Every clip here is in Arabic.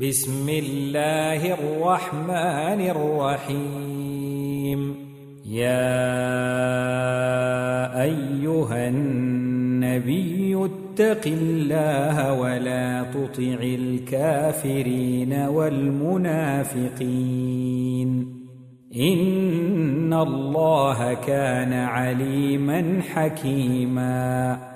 بسم الله الرحمن الرحيم. يا أيها النبي اتق الله ولا تطع الكافرين والمنافقين. إن الله كان عليما حكيما.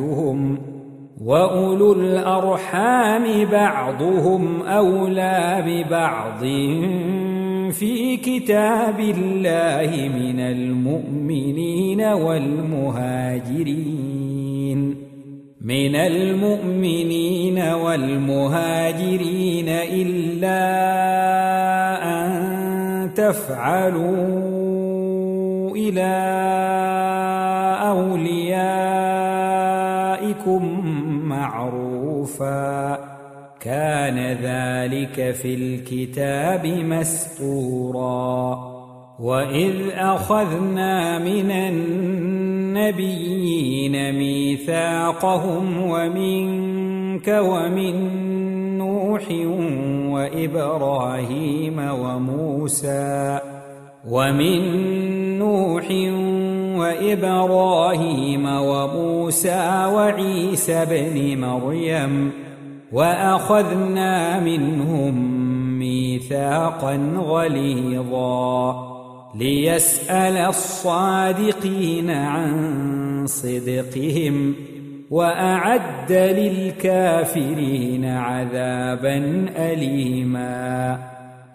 أمهاتهم وأولو الأرحام بعضهم أولى ببعض في كتاب الله من المؤمنين والمهاجرين. من المؤمنين والمهاجرين إلا أن تفعلوا إلى اوليائكم معروفا. كان ذلك في الكتاب مسطورا وإذ أخذنا من النبيين ميثاقهم ومنك ومن نوح وإبراهيم وموسى ومن نوح وإبراهيم وموسى وعيسى ابن مريم وأخذنا منهم ميثاقا غليظا ليسأل الصادقين عن صدقهم وأعد للكافرين عذابا أليما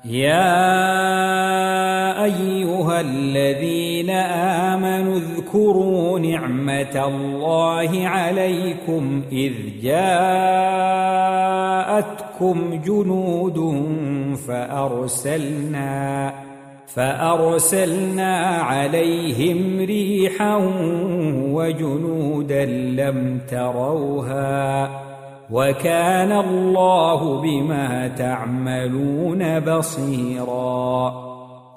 يا أيها الذين آمنوا اذكروا نعمة الله عليكم إذ جاءتكم جنود فأرسلنا فأرسلنا عليهم ريحا وجنودا لم تروها وكان الله بما تعملون بصيرا.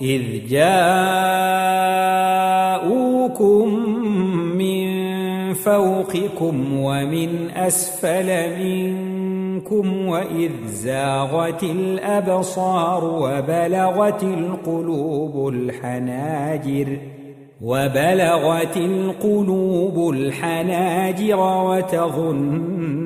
إذ جاءوكم من فوقكم ومن أسفل منكم وإذ زاغت الأبصار وبلغت القلوب الحناجر وبلغت القلوب الحناجر وتظنون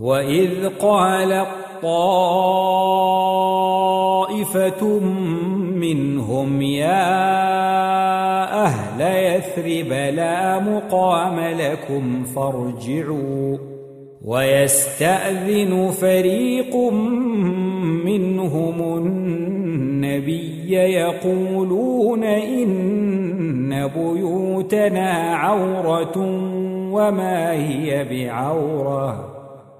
وإذ قال طائفة منهم يا أهل يثرب لا مقام لكم فارجعوا ويستأذن فريق منهم النبي يقولون إن بيوتنا عورة وما هي بعوره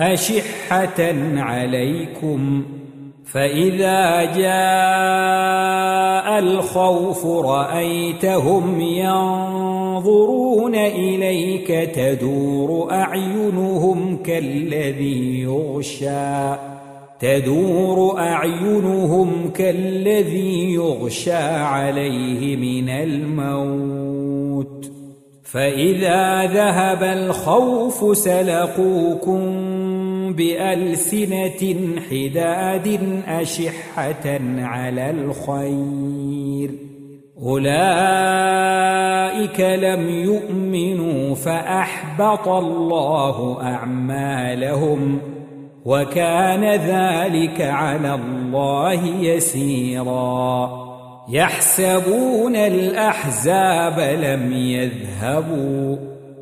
أشحة عليكم فإذا جاء الخوف رأيتهم ينظرون إليك تدور أعينهم كالذي يغشى تدور أعينهم كالذي يغشى عليه من الموت فإذا ذهب الخوف سلقوكم بألسنة حداد أشحة على الخير. أولئك لم يؤمنوا فأحبط الله أعمالهم وكان ذلك على الله يسيرا. يحسبون الأحزاب لم يذهبوا.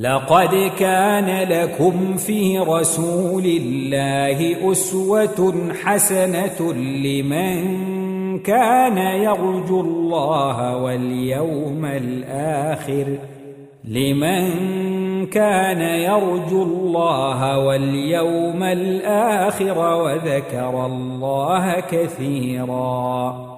لقد كان لكم في رسول الله أسوة حسنة لمن كان يرجو الله واليوم الآخر. لمن كان يرجو الله واليوم الآخر وذكر الله كثيراً.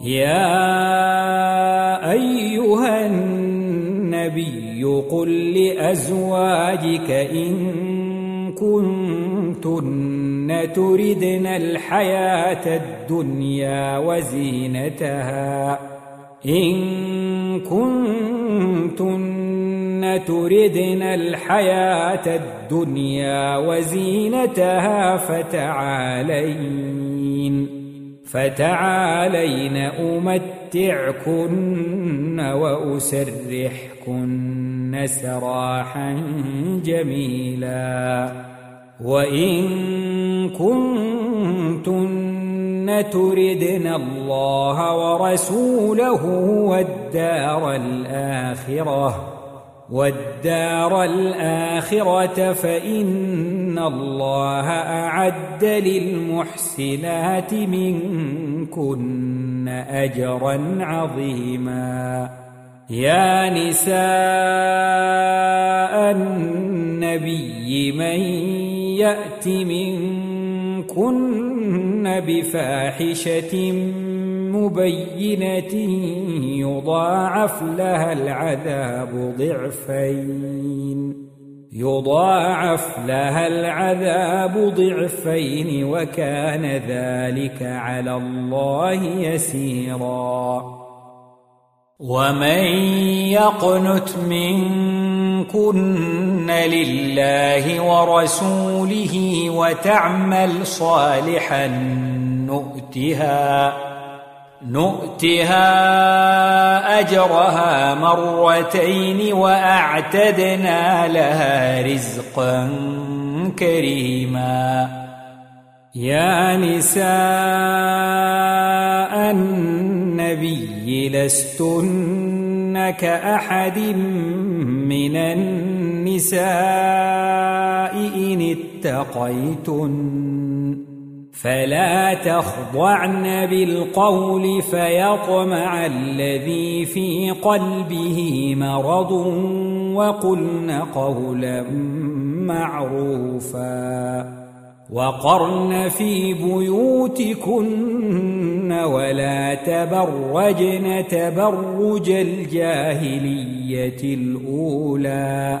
يا أيها النبي قل لأزواجك إن كنتن تردن الحياة الدنيا وزينتها. إن كنتن تردن الحياة الدنيا وزينتها فتعالين. فتعالين أمتعكن وأسرحكن سراحا جميلا. وإن كنتن تردن الله ورسوله والدار الآخرة والدار الآخرة فان الله اعد للمحسنات منكن اجرا عظيما يا نساء النبي من يات منكن بفاحشه مبينة يضاعف لها العذاب ضعفين يضاعف لها العذاب ضعفين وكان ذلك على الله يسيرا. ومن يقنت منكن لله ورسوله وتعمل صالحا نؤتها. نؤتها أجرها مرتين وأعتدنا لها رزقا كريما. يا نساء النبي لستن كأحد من النساء إن اتقيتن. فلا تخضعن بالقول فيطمع الذي في قلبه مرض وقلن قولا معروفا وقرن في بيوتكن ولا تبرجن تبرج الجاهلية الأولى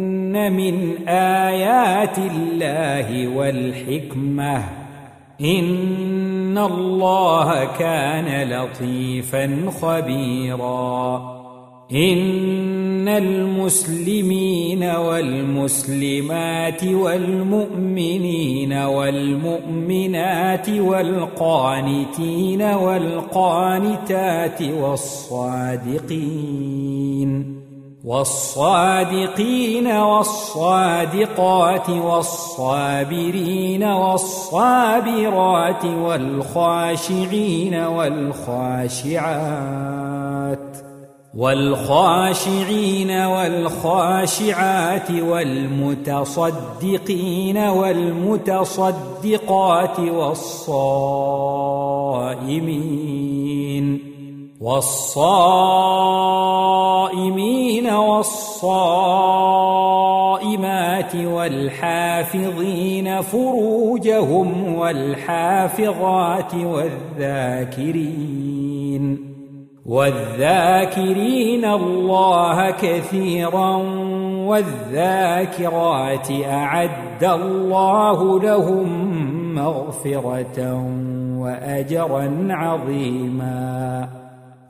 من آيات الله والحكمة. إن الله كان لطيفا خبيرا. إن المسلمين والمسلمات والمؤمنين والمؤمنات والقانتين والقانتات والصادقين. والصادقين والصادقات والصابرين والصابرات والخاشعين والخاشعات والخاشعين والخاشعات والمتصدقين والمتصدقات والصائمين والصائمين والصائمات والحافظين فروجهم والحافظات والذاكرين والذاكرين الله كثيرا والذاكرات أعد الله لهم مغفرة وأجرا عظيما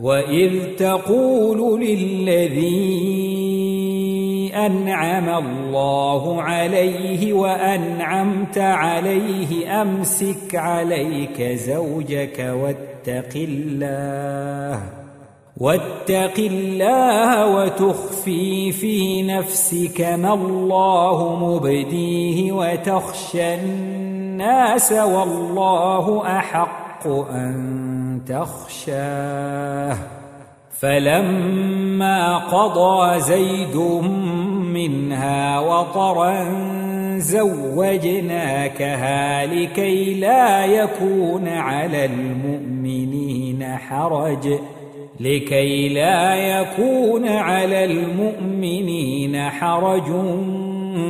وإذ تقول للذي أنعم الله عليه وأنعمت عليه أمسك عليك زوجك واتق الله واتق الله وتخفي في نفسك ما الله مبديه وتخشى الناس والله أحق أن تخشاه. فلما قضى زيد منها وطرا زوجناكها لكي لا يكون على المؤمنين حرج. لكي لا يكون على المؤمنين حرج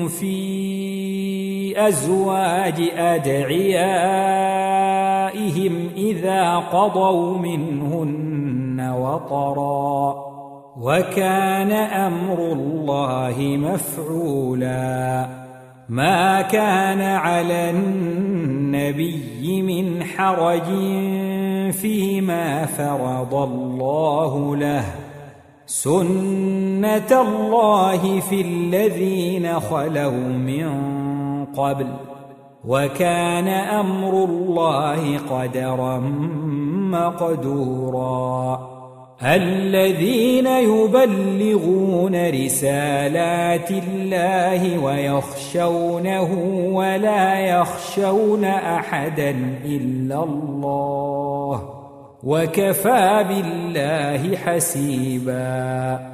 في أزواج أدعيائهم إذا قضوا منهن وطرا وكان أمر الله مفعولا ما كان على النبي من حرج فيما فرض الله له سنة الله في الذين خلوا من قبل وكان أمر الله قدرا مقدورا. الذين يبلغون رسالات الله ويخشونه ولا يخشون أحدا إلا الله وكفى بالله حسيبا.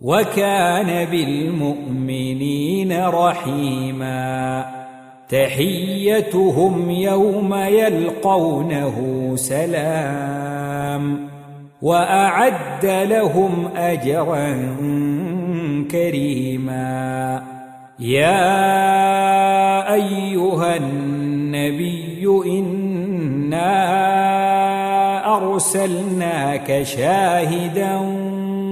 وكان بالمؤمنين رحيماً. تحيتهم يوم يلقونه سلام. وأعد لهم أجرا كريما. يا أيها النبي إنا أرسلناك شاهدا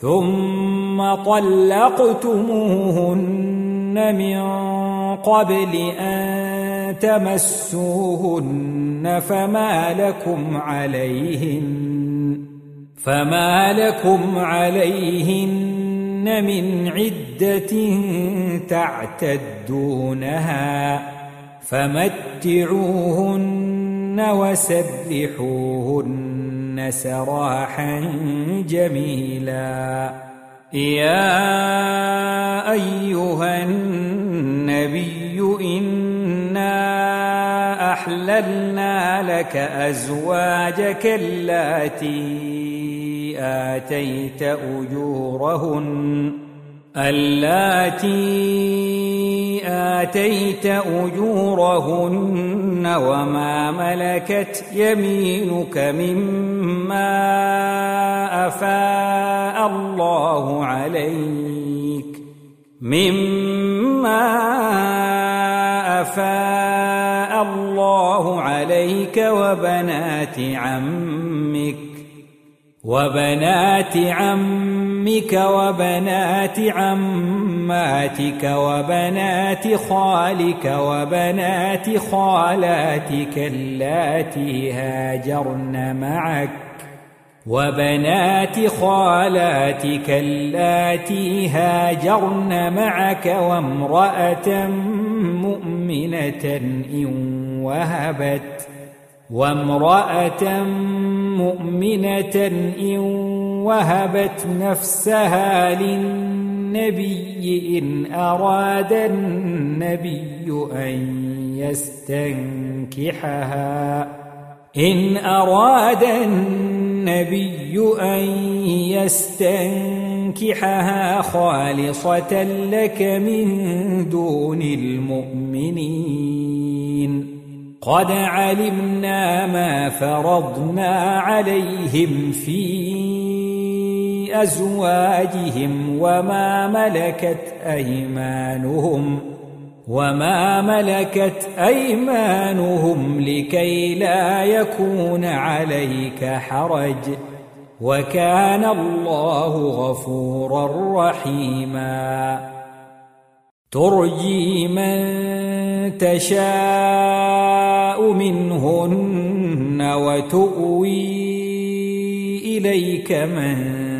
ثم طلقتموهن من قبل أن تمسوهن فما لكم عليهن فما لكم عليهن من عدة تعتدونها فمتعوهن سراحا جميلا. يا أيها النبي إنا أحللنا لك أزواجك اللاتي آتيت أجورهن اللاتي آتيت أجورهن وما ملكت يمينك مما أفاء الله عليك مما أفاء الله عليك وبنات عمك وبنات عمك وبنات عماتك وبنات خالك وبنات خالاتك اللاتي هاجرن معك وبنات خالاتك اللاتي هاجرن معك وامرأة مؤمنة إن وهبت وامرأة مؤمنة إن وهبت نفسها للنبي إن أراد النبي أن يستنكحها. إن أراد النبي أن يستنكحها خالصة لك من دون المؤمنين. قد علمنا ما فرضنا عليهم في أزواجهم وما ملكت أيمانهم وما ملكت أيمانهم لكي لا يكون عليك حرج وكان الله غفورا رحيما. ترجي من تشاء منهن وتؤوي إليك من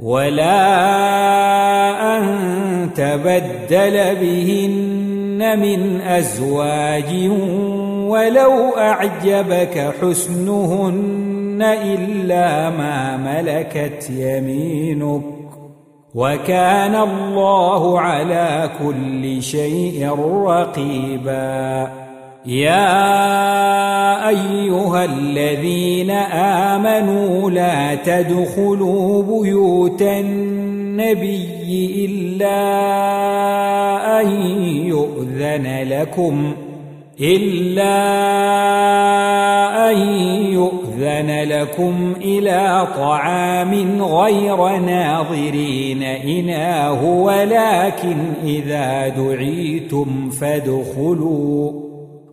ولا أن تبدل بهن من أزواج ولو أعجبك حسنهن إلا ما ملكت يمينك وكان الله على كل شيء رقيبا يا أيها الذين آمنوا لا تدخلوا بيوتا النبي إلا أن يؤذن لكم إلا أن يؤذن لكم إلى طعام غير ناظرين إناه ولكن إذا دعيتم فادخلوا.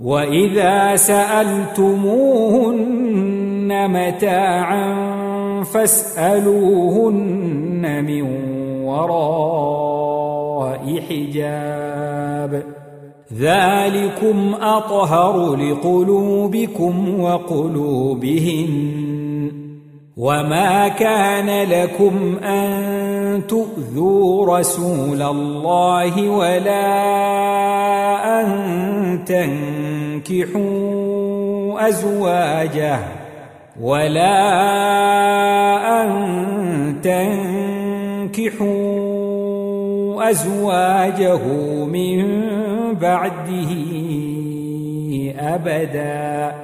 وإذا سألتموهن متاعا فاسألوهن من وراء حجاب. ذلكم أطهر لقلوبكم وقلوبهن. وما كان لكم أن تؤذوا رسول الله ولا أن تنكحوا أزواجه ولا أن تنكحوا أزواجه من بعده أبداً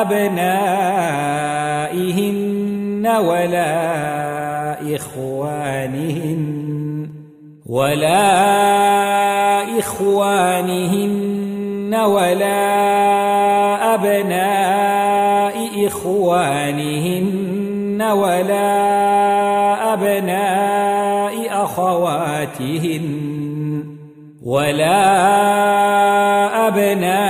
أبنائهن ولا إخوانهن ولا إخوانهن ولا أبناء إخوانهن ولا أبناء أخواتهن ولا أبناء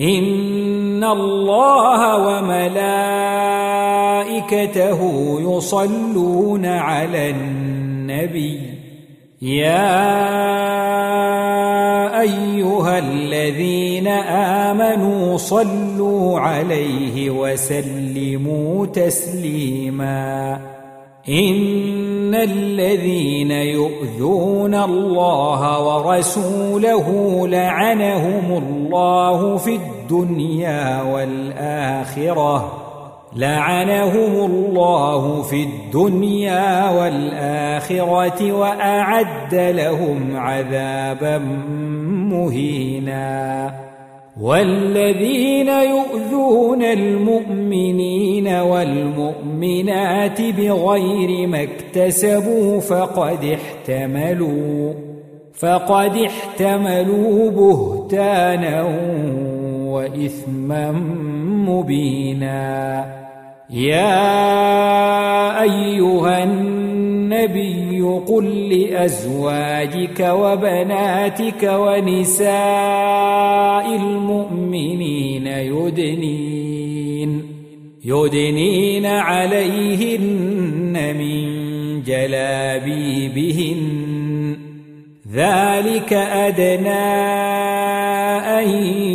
إن الله وملائكته يصلون على النبي يا أيها الذين آمنوا صلوا عليه وسلموا تسليما إن الذين يؤذون الله ورسوله لعنهم الله في الدنيا والآخرة لعنهم الله في الدنيا والآخرة وأعد لهم عذابا مهينا والذين يؤذون المؤمنين والمؤمنات بغير ما اكتسبوا فقد احتملوا فقد احتملوا بهتانا وإثما مبينا. يا أيها النبي قل لأزواجك وبناتك ونساء المؤمنين يدنين يدنين عليهن من جلابيبهن. ذلك أدنى أن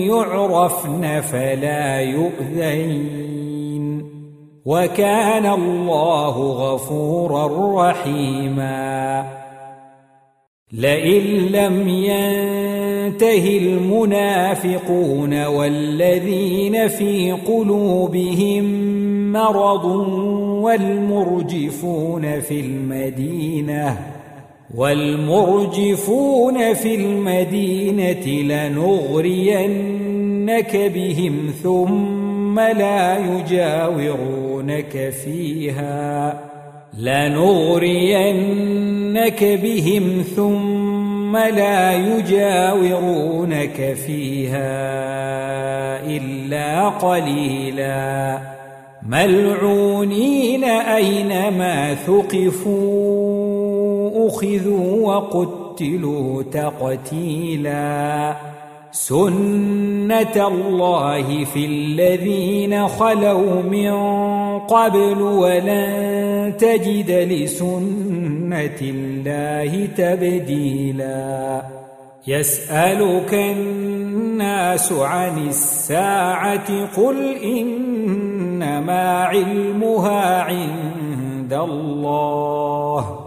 يعرفن فلا يؤذين. وكان الله غفورا رحيما. لئن لم ينته المنافقون والذين في قلوبهم مرض والمرجفون في المدينة والمرجفون في المدينة لنغرينك بهم ثم لا يجاورونك فيها لنغرينك بهم ثم لا يجاورونك فيها إلا قليلا. ملعونين أينما ثقفوا أخذوا وقتلوا تقتيلا. سنة الله في الذين خلوا من قبل ولن تجد لسنة الله تبديلا يسألك الناس عن الساعة قل إنما علمها عند الله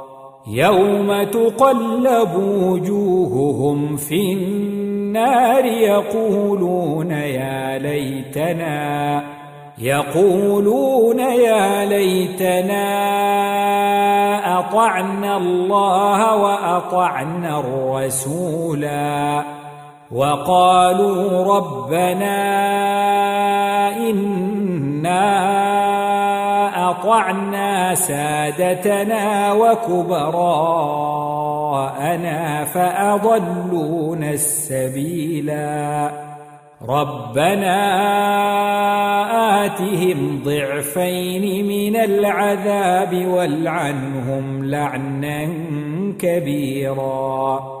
يوم تقلب وجوههم في النار يقولون يا ليتنا يقولون يا ليتنا أطعنا الله وأطعنا الرسولا. وقالوا ربنا إنا أطعنا سادتنا وكبراءنا فأضلون السبيلا. ربنا آتهم ضعفين من العذاب والعنهم لعنا كبيراً.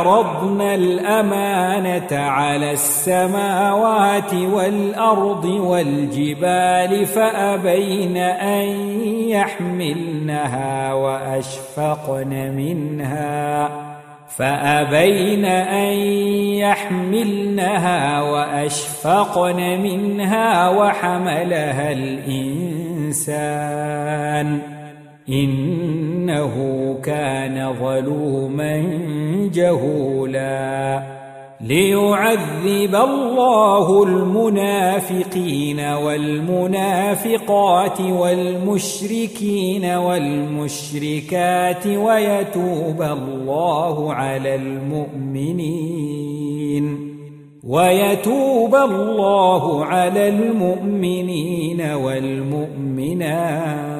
عرضنا الأمانة على السماوات والأرض والجبال فأبين أن يحملنها وأشفقن منها فأبين أن يحملنها وأشفقن منها وحملها الإنسان إنه كان ظلوما جهولا ليعذب الله المنافقين والمنافقات والمشركين والمشركات ويتوب الله على المؤمنين ويتوب الله على المؤمنين والمؤمنات